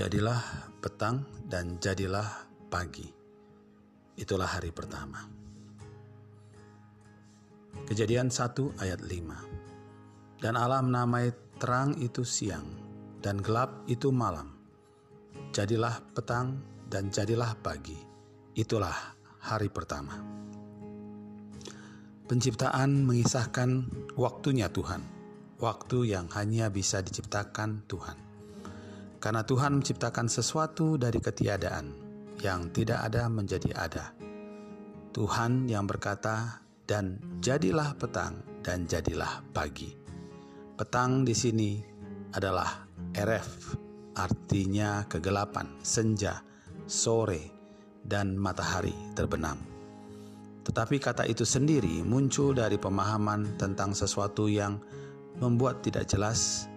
Jadilah petang dan jadilah pagi. Itulah hari pertama. Kejadian 1 ayat 5. Dan Allah menamai terang itu siang dan gelap itu malam. Jadilah petang dan jadilah pagi. Itulah hari pertama. Penciptaan mengisahkan waktunya Tuhan, waktu yang hanya bisa diciptakan Tuhan karena Tuhan menciptakan sesuatu dari ketiadaan yang tidak ada menjadi ada. Tuhan yang berkata, "Dan jadilah petang, dan jadilah pagi." Petang di sini adalah eref, artinya kegelapan, senja, sore, dan matahari terbenam. Tetapi kata itu sendiri muncul dari pemahaman tentang sesuatu yang membuat tidak jelas,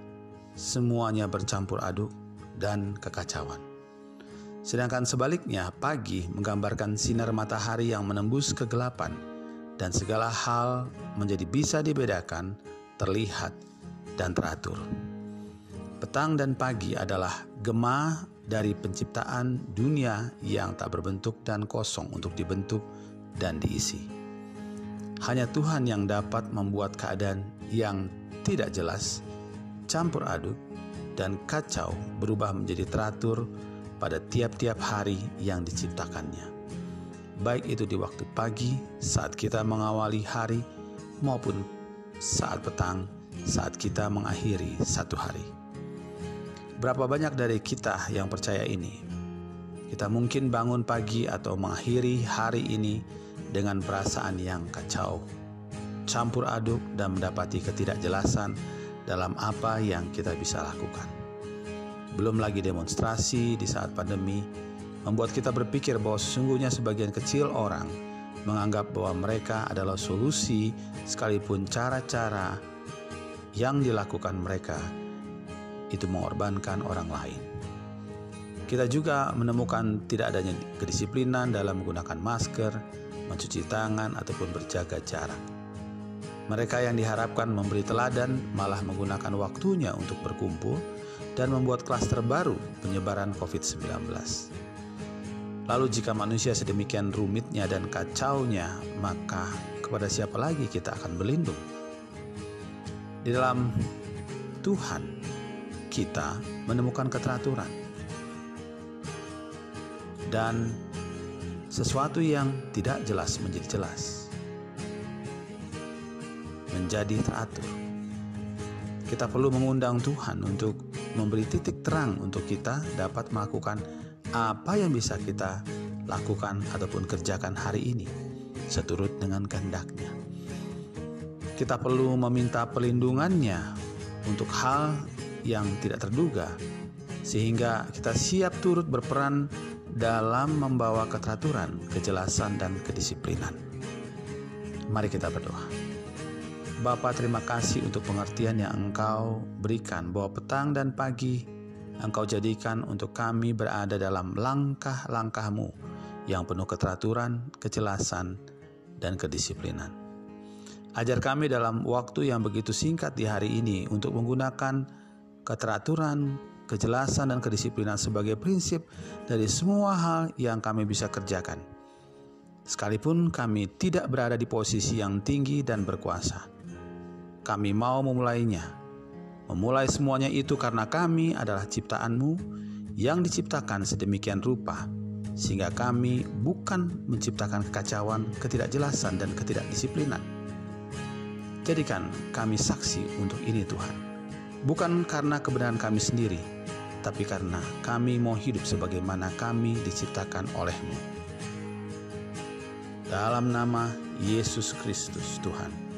semuanya bercampur aduk, dan kekacauan. Sedangkan sebaliknya, pagi menggambarkan sinar matahari yang menembus kegelapan, dan segala hal menjadi bisa dibedakan, terlihat, dan teratur. Petang dan pagi adalah gema dari penciptaan dunia yang tak berbentuk dan kosong untuk dibentuk dan diisi. Hanya Tuhan yang dapat membuat keadaan yang tidak jelas, campur aduk, dan kacau berubah menjadi teratur pada tiap-tiap hari yang diciptakannya. Baik itu di waktu pagi saat kita mengawali hari maupun saat petang saat kita mengakhiri satu hari. Berapa banyak dari kita yang percaya ini? Kita mungkin bangun pagi atau mengakhiri hari ini dengan perasaan yang kacau, campur aduk dan mendapati ketidakjelasan dalam apa yang kita bisa lakukan. Belum lagi demonstrasi di saat pandemi membuat kita berpikir bahwa sesungguhnya sebagian kecil orang menganggap bahwa mereka adalah solusi sekalipun cara-cara yang dilakukan mereka itu mengorbankan orang lain. Kita juga menemukan tidak adanya kedisiplinan dalam menggunakan masker, mencuci tangan, ataupun berjaga jarak. Mereka yang diharapkan memberi teladan malah menggunakan waktunya untuk berkumpul dan membuat klaster baru penyebaran COVID-19. Lalu jika manusia sedemikian rumitnya dan kacaunya, maka kepada siapa lagi kita akan berlindung? Di dalam Tuhan, kita menemukan keteraturan. Dan sesuatu yang tidak jelas menjadi jelas menjadi teratur. Kita perlu mengundang Tuhan untuk memberi titik terang untuk kita dapat melakukan apa yang bisa kita lakukan ataupun kerjakan hari ini seturut dengan kehendaknya. Kita perlu meminta pelindungannya untuk hal yang tidak terduga sehingga kita siap turut berperan dalam membawa keteraturan, kejelasan, dan kedisiplinan. Mari kita berdoa. Bapa terima kasih untuk pengertian yang Engkau berikan bahwa petang dan pagi Engkau jadikan untuk kami berada dalam langkah-langkahmu yang penuh keteraturan, kejelasan, dan kedisiplinan. Ajar kami dalam waktu yang begitu singkat di hari ini untuk menggunakan keteraturan, kejelasan, dan kedisiplinan sebagai prinsip dari semua hal yang kami bisa kerjakan. Sekalipun kami tidak berada di posisi yang tinggi dan berkuasa, kami mau memulainya. Memulai semuanya itu karena kami adalah ciptaanmu yang diciptakan sedemikian rupa, sehingga kami bukan menciptakan kekacauan, ketidakjelasan, dan ketidakdisiplinan. Jadikan kami saksi untuk ini Tuhan. Bukan karena kebenaran kami sendiri, tapi karena kami mau hidup sebagaimana kami diciptakan olehmu. Dalam nama Yesus Kristus Tuhan